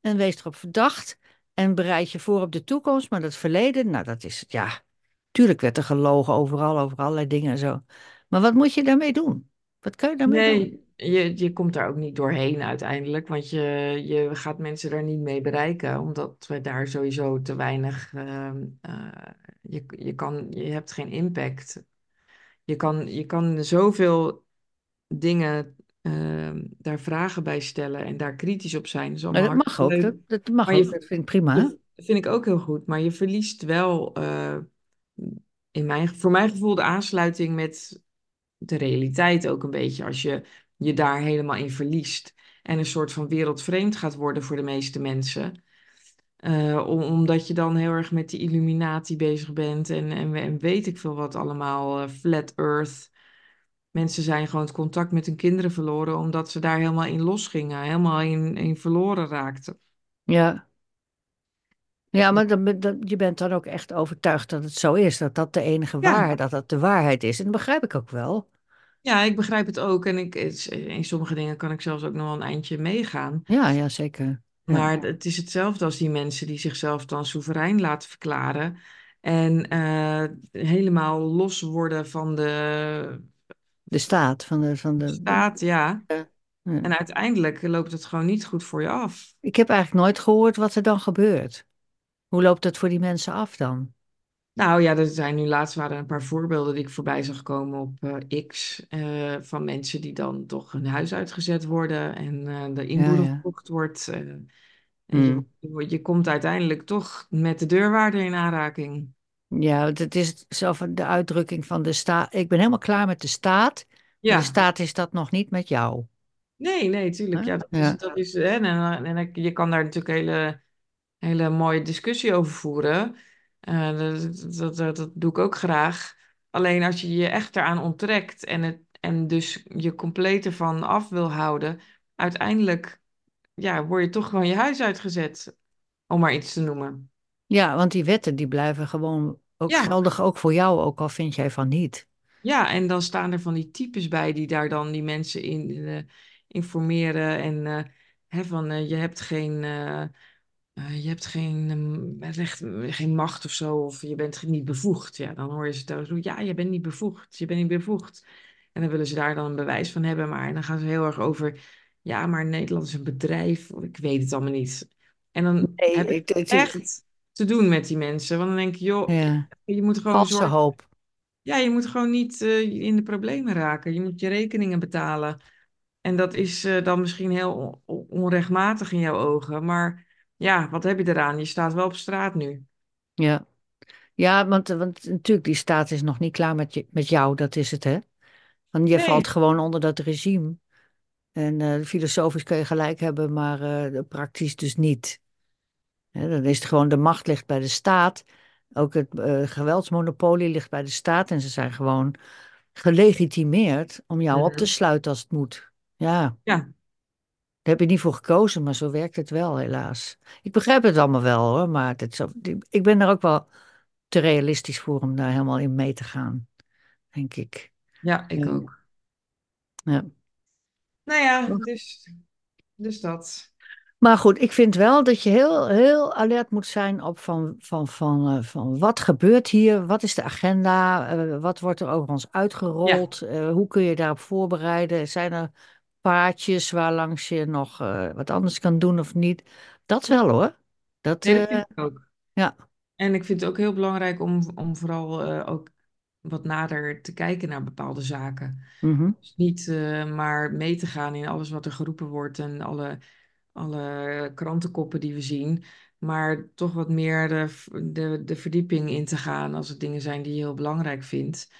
en wees erop verdacht en bereid je voor op de toekomst. Maar dat verleden, nou dat is, ja, tuurlijk werd er gelogen overal, over allerlei dingen en zo. Maar wat moet je daarmee doen? Wat kun je daarmee doen? nee, je, je komt daar ook niet doorheen uiteindelijk, want je, je gaat mensen daar niet mee bereiken, omdat we daar sowieso te weinig, eh, je, je kan, je hebt geen impact. Je kan, je kan zoveel dingen, ehm, daar vragen bij stellen en daar kritisch op zijn. Dat is Maar allemaal dat mag ook, dat, mag Maar ook, dat vind ik prima. dat vind ik ook heel goed, maar je verliest wel, eh, in mijn, voor mijn gevoel, de aansluiting met de realiteit ook een beetje. Als je je daar helemaal in verliest en een soort van wereldvreemd gaat worden voor de meeste mensen. Eh, om- omdat je dan heel erg met die Illuminati bezig bent en, en, en weet ik veel wat allemaal, eh, Flat Earth. Mensen zijn gewoon het contact met hun kinderen verloren omdat ze daar helemaal in losgingen, helemaal in, in verloren raakten. Ja, ja maar dan, je bent dan ook echt overtuigd dat het zo is, dat dat de enige Ja, waarheid, dat dat de waarheid is. En dat begrijp ik ook wel. ja, ik begrijp het ook en ik, in sommige dingen kan ik zelfs ook nog wel een eindje meegaan. Ja, ja, zeker. Ja, Maar het is hetzelfde als die mensen die zichzelf dan soeverein laten verklaren en eh, helemaal los worden van de de staat van de, van de, staat, ja. ja. En uiteindelijk loopt het gewoon niet goed voor je af. Ik heb eigenlijk nooit gehoord wat er dan gebeurt. Hoe loopt dat voor die mensen af dan? Nou ja, er zijn nu laatst waren een paar voorbeelden die ik voorbij zag komen op eh, X eh, van mensen die dan toch hun huis uitgezet worden en eh, de Ja, inboedel ja. verkocht wordt. Hmm. je je komt uiteindelijk toch met de deurwaarder in aanraking. Ja, het is van de uitdrukking van de staat. Ik ben helemaal klaar met de staat, de staat is dat nog niet met jou. nee, nee, tuurlijk. Ja, dat is, Ja, dat is, hè, en, en, en je kan daar natuurlijk hele, hele mooie discussie over voeren. Eh, dat, dat, dat, dat doe ik ook graag. Alleen als je je echt eraan onttrekt en, het, en dus je compleet ervan af wil houden, uiteindelijk ja, word je toch gewoon je huis uitgezet, om maar iets te noemen. Ja, want die wetten die blijven gewoon ook Ja, geldig, ook voor jou, ook al vind jij van niet. ja, en dan staan er van die types bij die daar dan die mensen in, eh, informeren en eh, hè, van eh, je hebt geen, je hebt geen ehm, recht, geen macht of zo, of je bent niet bevoegd. Ja, dan hoor je ze thuis doen, ja, je bent niet bevoegd, je bent niet bevoegd. En dan willen ze daar dan een bewijs van hebben, maar dan gaan ze heel erg over, ja, maar Nederland is een bedrijf, ik weet het allemaal niet. En dan Nee, heb ik ik, echt te doen met die mensen, want dan denk je, joh, ja, je moet gewoon valse zorgen, hoop. ja, je moet gewoon niet eh, in de problemen raken. Je moet je rekeningen betalen. En dat is eh, dan misschien heel on- on- onrechtmatig in jouw ogen, maar ja, wat heb je eraan? Je staat wel op straat nu. Ja, ja want, want natuurlijk, die staat is nog niet klaar met, je, met jou, dat is het, hè? Want je valt gewoon onder dat regime. En eh, filosofisch kun je gelijk hebben, maar praktisch dus niet. Dan is het gewoon, de macht ligt bij de staat. Ook het eh, geweldsmonopolie ligt bij de staat. En ze zijn gewoon gelegitimeerd om jou op te Mhm. sluiten als het moet. Ja, daar Ja, heb je niet voor gekozen, maar zo werkt het wel, helaas. Ik begrijp het allemaal wel hoor, maar het is ik ben er ook wel te realistisch voor om daar helemaal in mee te gaan, denk ik. ja, ik Ja. ook. Ja. Nou ja, dus, dus dat. Maar goed, ik vind wel dat je heel, heel alert moet zijn op van, van, van, eh, van wat gebeurt hier, wat is de agenda, eh, wat wordt er over ons uitgerold, eh, hoe kun je daarop voorbereiden, zijn er paadjes waar langs je nog wat anders kan doen of niet. Dat wel hoor. Dat, nee, dat vind ik ook. ja. En ik vind het ook heel belangrijk om, om vooral ook wat nader te kijken naar bepaalde zaken. Mhm. Dus niet maar mee te gaan in alles wat er geroepen wordt en alle, alle krantenkoppen die we zien, maar toch wat meer de, de, de verdieping in te gaan als het dingen zijn die je heel belangrijk vindt.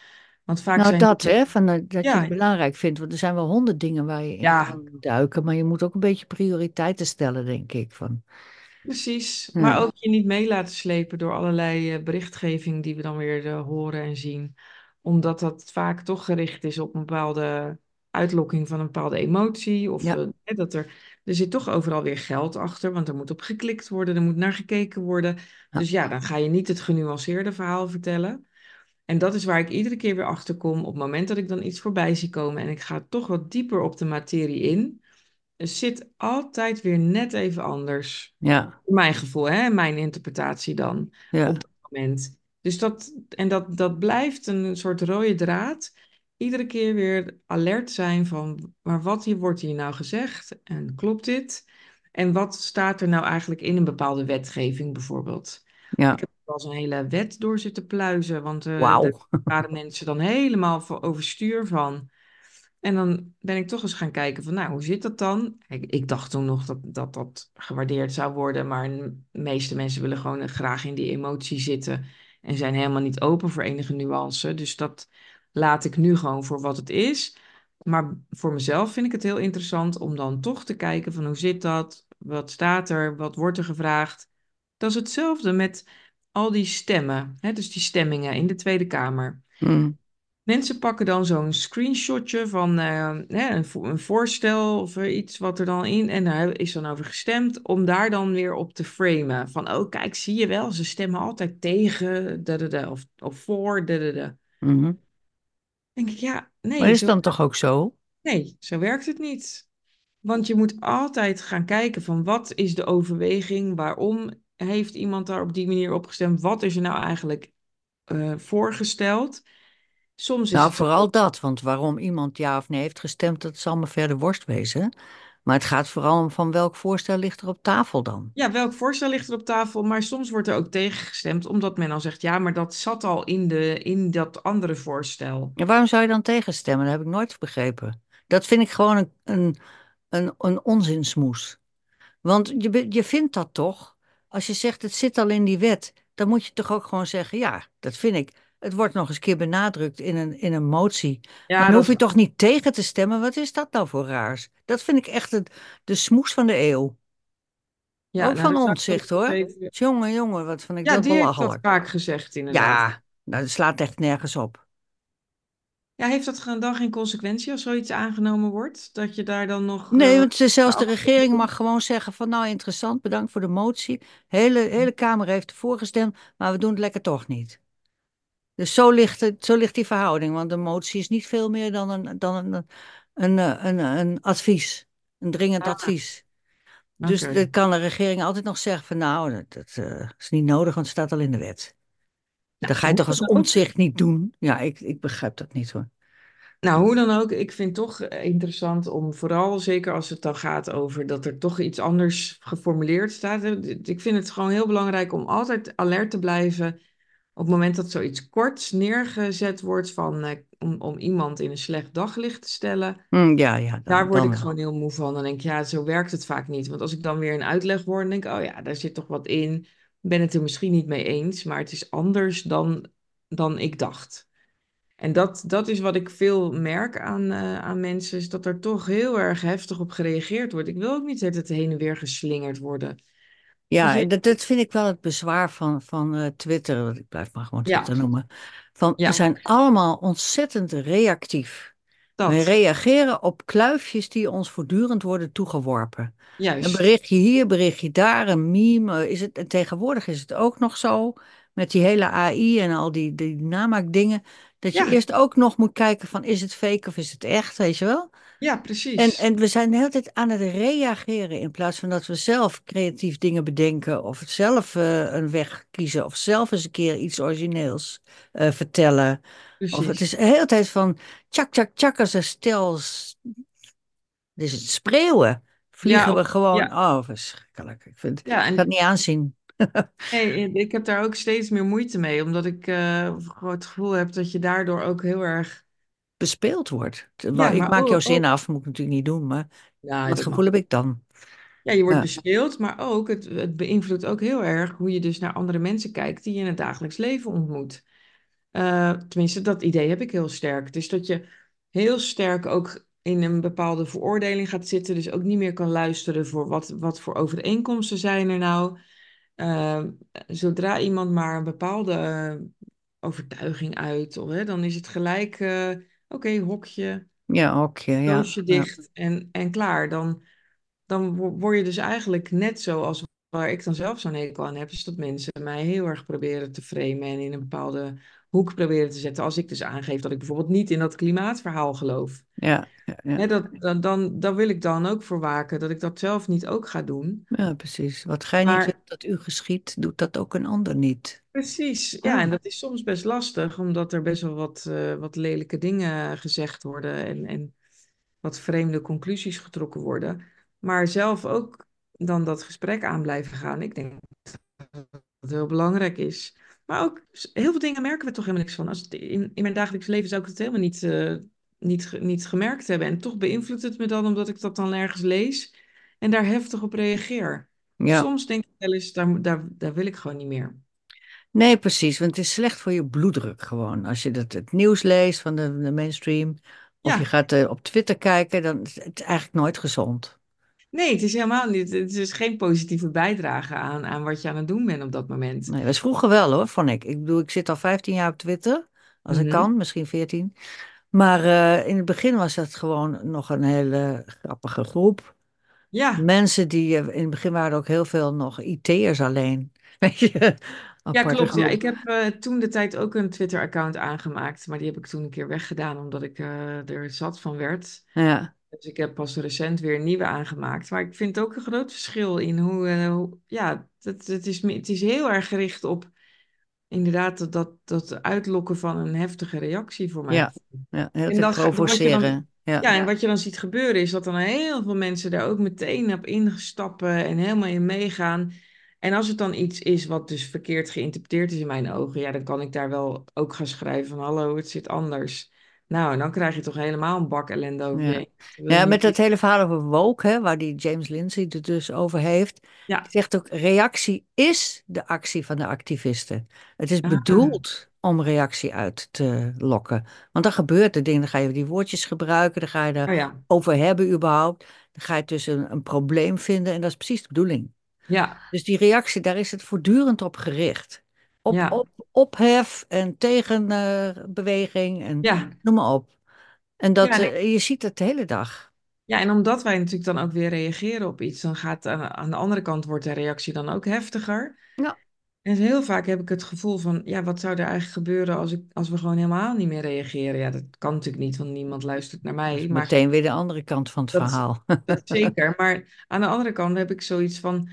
Want vaak Nou, zijn dat hè, van, dat je het belangrijk vindt, want er zijn wel honderd dingen waar je in ja, kan duiken, maar je moet ook een beetje prioriteiten stellen, denk ik. Van, precies. Maar ook je niet mee laten slepen door allerlei eh, berichtgeving die we dan weer eh, horen en zien. Omdat dat vaak toch gericht is op een bepaalde uitlokking van een bepaalde emotie. Of eh, dat er, er zit toch overal weer geld achter, want er moet op geklikt worden, er moet naar gekeken worden. Dus ja, dan ga je niet het genuanceerde verhaal vertellen. En dat is waar ik iedere keer weer achter kom op het moment dat ik dan iets voorbij zie komen en ik ga toch wat dieper op de materie in. Er zit altijd weer net even anders. ja, Mijn gevoel, hè? Mijn interpretatie dan ja, op dat moment. Dus dat, en dat, dat blijft een soort rode draad. Iedere keer weer alert zijn van, maar wat hier wordt hier nou gezegd? En klopt dit? En wat staat er nou eigenlijk in een bepaalde wetgeving bijvoorbeeld? ja. Ik heb wel een hele wet door zitten pluizen, want eh daar waren mensen dan helemaal overstuur van. En dan ben ik toch eens gaan kijken van, nou, hoe zit dat dan? Ik, ik dacht toen nog dat, dat dat gewaardeerd zou worden, maar de meeste mensen willen gewoon graag in die emotie zitten en zijn helemaal niet open voor enige nuance. Dus dat laat ik nu gewoon voor wat het is. Maar voor mezelf vind ik het heel interessant om dan toch te kijken van, hoe zit dat? Wat staat er? Wat wordt er gevraagd? Dat is hetzelfde met al die stemmen, hè? Dus die stemmingen in de Tweede Kamer. Hm. Mensen pakken dan zo'n screenshotje van eh, hè, een, vo- een voorstel of eh, iets wat er dan in en daar is dan over gestemd om daar dan weer op te framen. Van, oh kijk, zie je wel, ze stemmen altijd tegen, da, da, da, of, of voor, da, da, da. Mhm. Denk ik, ja, Maar nee, is zo, dan toch ook zo? nee, zo werkt het niet. Want je moet altijd gaan kijken van wat is de overweging, waarom heeft iemand daar op die manier op gestemd, wat is er nou eigenlijk eh, voorgesteld. Soms is Nou, vooral dat, want waarom iemand ja of nee heeft gestemd, dat zal me verder worst wezen. Maar het gaat vooral om van welk voorstel ligt er op tafel dan? Ja, welk voorstel ligt er op tafel? Maar soms wordt er ook tegengestemd, omdat men dan zegt, ja, maar dat zat al in, de, in dat andere voorstel. En waarom zou je dan tegenstemmen? Dat heb ik nooit begrepen. Dat vind ik gewoon een, een, een, een onzinsmoes. Want je, je vindt dat toch? Als je zegt het zit al in die wet, dan moet je toch ook gewoon zeggen, ja, dat vind ik. Het wordt nog eens een keer benadrukt in een, in een motie. Maar dan hoef je toch niet tegen te stemmen? Wat is dat nou voor raars? Dat vind ik echt het, de smoes van de eeuw. ja, Ook nou, van ook hoor. even... Jongen, jongen, wat vind ik Ja, dat die heeft dat belachelijk. vaak gezegd, inderdaad. Ja, nou, dat slaat echt nergens op. Ja, heeft dat dan geen consequentie als zoiets aangenomen wordt? Dat je daar dan nog... Nee, eh, want ze- zelfs de regering mag gewoon zeggen van nou interessant, bedankt voor de motie. Hele, hele Kamer heeft ervoor gestemd, maar we doen het lekker toch niet. Dus zo ligt, het, zo ligt die verhouding, want de motie is niet veel meer dan een, dan een, een, een, een advies, een dringend Ah, advies. Dus oké. dan kan de regering altijd nog zeggen van nou, dat, dat eh, is niet nodig, want het staat al in de wet. Nou, Dat ga je toch als dan omzicht niet doen? Ja, ik, ik begrijp dat niet hoor. Nou, hoe dan ook, ik vind het toch eh, interessant om vooral, zeker als het dan gaat over dat er toch iets anders geformuleerd staat. Ik vind het gewoon heel belangrijk om altijd alert te blijven op het moment dat zoiets korts neergezet wordt van, eh, om, om iemand in een slecht daglicht te stellen. Hm, ja, ja, Daar word dan ik gewoon heel moe van. Dan denk ik, ja, zo werkt het vaak niet. Want als ik dan weer een uitleg hoor, dan denk ik, oh ja, daar zit toch wat in. Ben het er misschien niet mee eens, maar het is anders dan, dan ik dacht. En dat, dat is wat ik veel merk aan, eh, aan mensen, is dat er toch heel erg heftig op gereageerd wordt. Ik wil ook niet dat het heen en weer geslingerd worden. Ja, je? dat, dat vind ik wel het bezwaar van, van eh, Twitter, want ik blijf maar gewoon Ja, Twitter noemen. Van, we zijn allemaal ontzettend reactief. Dat. reageren op kluifjes die ons voortdurend worden toegeworpen. Een berichtje hier, berichtje daar, een meme. eh, Is het, en tegenwoordig is het ook nog zo, met die hele AI en al die, die namaakdingen, dat je Ja, eerst ook nog moet kijken van is het fake of is het echt, weet je wel? Ja, En, precies. en we zijn de hele tijd aan het reageren in plaats van dat we zelf creatief dingen bedenken of zelf eh, een weg kiezen of zelf eens een keer iets origineels eh, vertellen. Of het is de hele tijd van tjak, tjak, tjak als een stel, dus het spreeuwen, Ja, vliegen we gewoon, ja, oh verschrikkelijk. Ik vind, ik ja, kan het en niet aanzien. nee, ik heb daar ook steeds meer moeite mee, omdat ik eh, het gevoel heb dat je daardoor ook heel erg, Bespeeld wordt. ja, Terwijl, Ik maar maak jouw zin ook af, moet ik natuurlijk niet doen, maar nou, wat gevoel heb ik dan? Ja, je wordt Ja, bespeeld, maar ook het, het beïnvloedt ook heel erg hoe je dus naar andere mensen kijkt die je in het dagelijks leven ontmoet. Eh, tenminste, dat idee heb ik heel sterk. Dus dat je heel sterk ook in een bepaalde veroordeling gaat zitten, dus ook niet meer kan luisteren voor wat, wat voor overeenkomsten zijn er nou. Eh, zodra iemand maar een bepaalde eh, overtuiging uit, of, hè, dan is het gelijk, oké, hokje, ja, oké, ja, dicht en, en klaar. Dan dan wo- word je dus eigenlijk net zo als waar ik dan zelf zo'n hekel aan heb, is dat mensen mij heel erg proberen te framen en in een bepaalde hoek proberen te zetten. Als ik dus aangeef dat ik bijvoorbeeld niet in dat klimaatverhaal geloof. ja, ja, ja. Hè, dat, dan, dan, dan wil ik dan ook voor waken dat ik dat zelf niet ook ga doen. Ja, precies. Wat gij niet wilt dat u geschiet, doet dat ook een ander niet. precies, ja, en Ja, dat is soms best lastig, omdat er best wel wat, eh, wat lelijke dingen gezegd worden en, en wat vreemde conclusies getrokken worden. Maar zelf ook dan dat gesprek aan blijven gaan. Ik denk dat heel belangrijk is. Maar ook heel veel dingen merken we toch helemaal niks van. Als het in, in mijn dagelijks leven zou ik het helemaal niet, eh, niet, niet gemerkt hebben. En toch beïnvloedt het me dan omdat ik dat dan ergens lees en daar heftig op reageer. ja. Soms denk ik wel eens, daar, daar, daar wil ik gewoon niet meer. Nee, precies. Want het is slecht voor je bloeddruk gewoon. Als je dat, het nieuws leest van de, de mainstream. Of je gaat eh, op Twitter kijken, dan is het eigenlijk nooit gezond. Nee, het is helemaal niet. Het is geen positieve bijdrage aan, aan wat je aan het doen bent op dat moment. Nee, dat was vroeger wel hoor, vond ik. Ik bedoel, ik zit al 15 jaar op Twitter. Als ik Mhm. kan, misschien 14. Maar eh, in het begin was dat gewoon nog een hele grappige groep. Ja, Mensen die, eh, in het begin waren ook heel veel nog IT'ers alleen. Weet je, Ja, klopt. Ja, ik heb eh, toen de tijd ook een Twitter-account aangemaakt, maar die heb ik toen een keer weggedaan omdat ik er zat van werd. Ja, Dus ik heb pas recent weer een nieuwe aangemaakt. Maar ik vind ook een groot verschil in hoe, eh, hoe- ja, het, het is, het is heel erg gericht op inderdaad dat, dat, dat uitlokken van een heftige reactie voor mijn ja, ja, de hele En dan, provoceren. Ja, ja, en wat je dan ziet gebeuren is dat dan heel veel mensen daar ook meteen op instappen en helemaal in meegaan. En als het dan iets is wat dus verkeerd geïnterpreteerd is in mijn ogen, ja, dan kan ik daar wel ook gaan schrijven van hallo, het zit anders. Nou, en dan krijg je toch helemaal een bak ellende over je ja. met dat hele verhaal over woke, hè, waar die James Lindsay het dus over heeft. Ja, zegt ook, reactie is de actie van de activisten. Het is ah, bedoeld om reactie uit te lokken. Want dan gebeurt er dingen, dan ga je die woordjes gebruiken, dan ga je oh ja, erover hebben überhaupt. Dan ga je dus een, een probleem vinden en dat is precies de bedoeling. ja, Dus die reactie, daar is het voortdurend op gericht. Op, ja, op ophef en tegenbeweging en ja. noem maar op. En Ja, dat, en, eh, je ziet het de hele dag. ja, en omdat wij natuurlijk dan ook weer reageren op iets, dan gaat aan, aan de andere kant wordt de reactie dan ook heftiger. Ja, En heel vaak heb ik het gevoel van, ja, wat zou er eigenlijk gebeuren als ik, als we gewoon helemaal niet meer reageren? Ja, dat kan natuurlijk niet, want niemand luistert naar Dat mij. Maar meteen weer de andere kant van het dat, verhaal. dat zeker. Maar aan de andere kant heb ik zoiets van,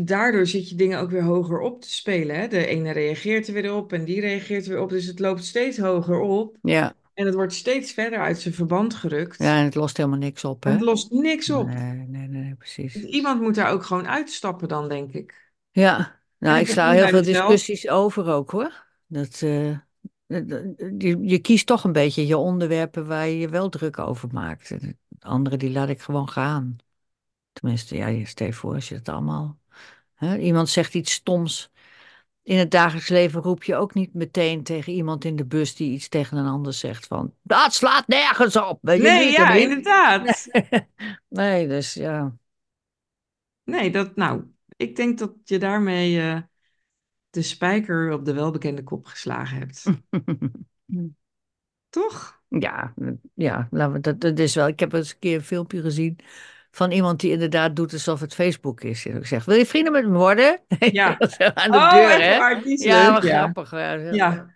daardoor zit je dingen ook weer hoger op te spelen. Hè? De ene reageert er weer op en die reageert er weer op. Dus het loopt steeds hoger op Ja, en het wordt steeds verder uit zijn verband ja, gerukt. en het lost helemaal niks op, hè? het lost niks op. Nee, nee, nee, Dus precies. iemand moet daar ook gewoon uitstappen dan, denk ik. Ja, nou, ik sla begin heel veel discussies over ook, hoor. Dat, eh, je, je kiest toch een beetje je onderwerpen waar je je wel druk over maakt. En de andere, die laat ik gewoon gaan. Tenminste, ja, je stel je voor als je het allemaal... Hè? Iemand zegt iets stoms. In het dagelijks leven roep je ook niet meteen tegen iemand in de bus die iets tegen een ander zegt van... Dat slaat nergens op, je Nee, ja, inderdaad. Nee, dus ja. Nee, dat, nou, ik denk dat je daarmee eh, de spijker op de welbekende kop geslagen hebt. Toch? Ja, ja, laten we, dat, dat is wel. Ik heb eens een keer een filmpje gezien van iemand die inderdaad doet alsof het Facebook is. En ik zeg, wil je vrienden met me worden? Ja. Aan de Oh, deur, hè? waar, Ja, leuk, wat ja. grappig. Ja, Ja.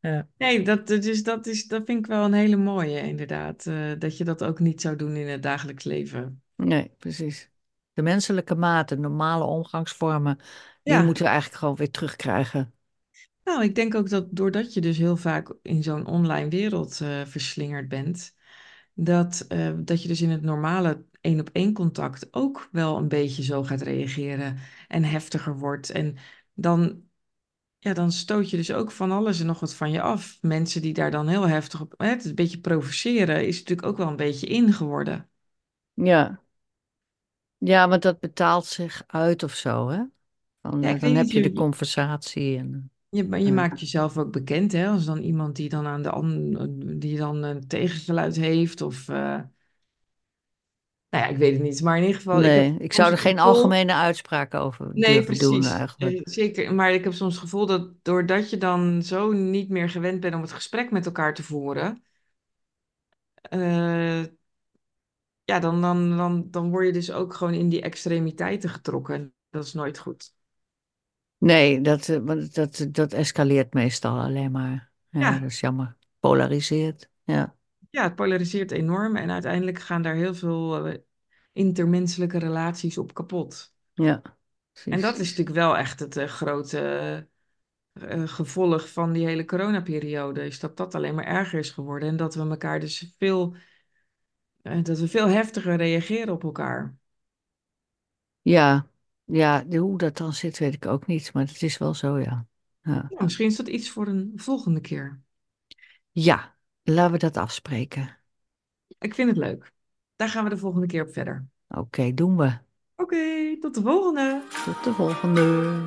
ja. Nee, dat, dat is, dat is, dat vind ik wel een hele mooie, inderdaad. eh, dat je dat ook niet zou doen in het dagelijks leven. Nee, precies. De menselijke maten, normale omgangsvormen, die moeten we eigenlijk gewoon weer terugkrijgen. nou, ik denk ook dat doordat je dus heel vaak in zo'n online wereld eh, verslingerd bent, dat, eh, dat je dus in het normale één-op-één contact ook wel een beetje zo gaat reageren en heftiger wordt. En dan, ja, dan stoot je dus ook van alles en nog wat van je af. Mensen die daar dan heel heftig op, hè, het een beetje provoceren, is natuurlijk ook wel een beetje in geworden. Ja. Ja, want dat betaalt zich uit of zo, hè? Dan, Ja, eh, dan heb je de conversatie en... je, maar je maakt jezelf ook bekend, hè, als dan iemand die dan aan de die dan een tegengeluid heeft of, eh, nou ja, ik weet het niet, maar in ieder geval, ik nee, ik zou soms er geen gevoel, algemene uitspraken over nee, durven doen precies, eigenlijk. Zeker, maar ik heb soms het gevoel dat doordat je dan zo niet meer gewend bent om het gesprek met elkaar te voeren, eh, ja, dan, dan, dan, dan word je dus ook gewoon in die extremiteiten getrokken. Dat is nooit goed. Nee, dat, eh, dat, dat escaleert meestal alleen maar. Ja, dat is jammer. Polariseert. Ja, ja, het polariseert enorm en uiteindelijk gaan daar heel veel eh, intermenselijke relaties op kapot. ja, En dat precies. is natuurlijk wel echt het eh, grote eh, gevolg van die hele coronaperiode, is dat dat alleen maar erger is geworden en dat we elkaar dus veel, dat we veel heftiger reageren op elkaar. Ja, ja, hoe dat dan zit, weet ik ook niet. Maar het is wel zo, ja. Ja, Ja, misschien is dat iets voor een volgende keer. ja laten we dat afspreken. Ik vind het leuk. Daar gaan we de volgende keer op verder. Oké, doen we. Oké, tot de volgende. Tot de volgende.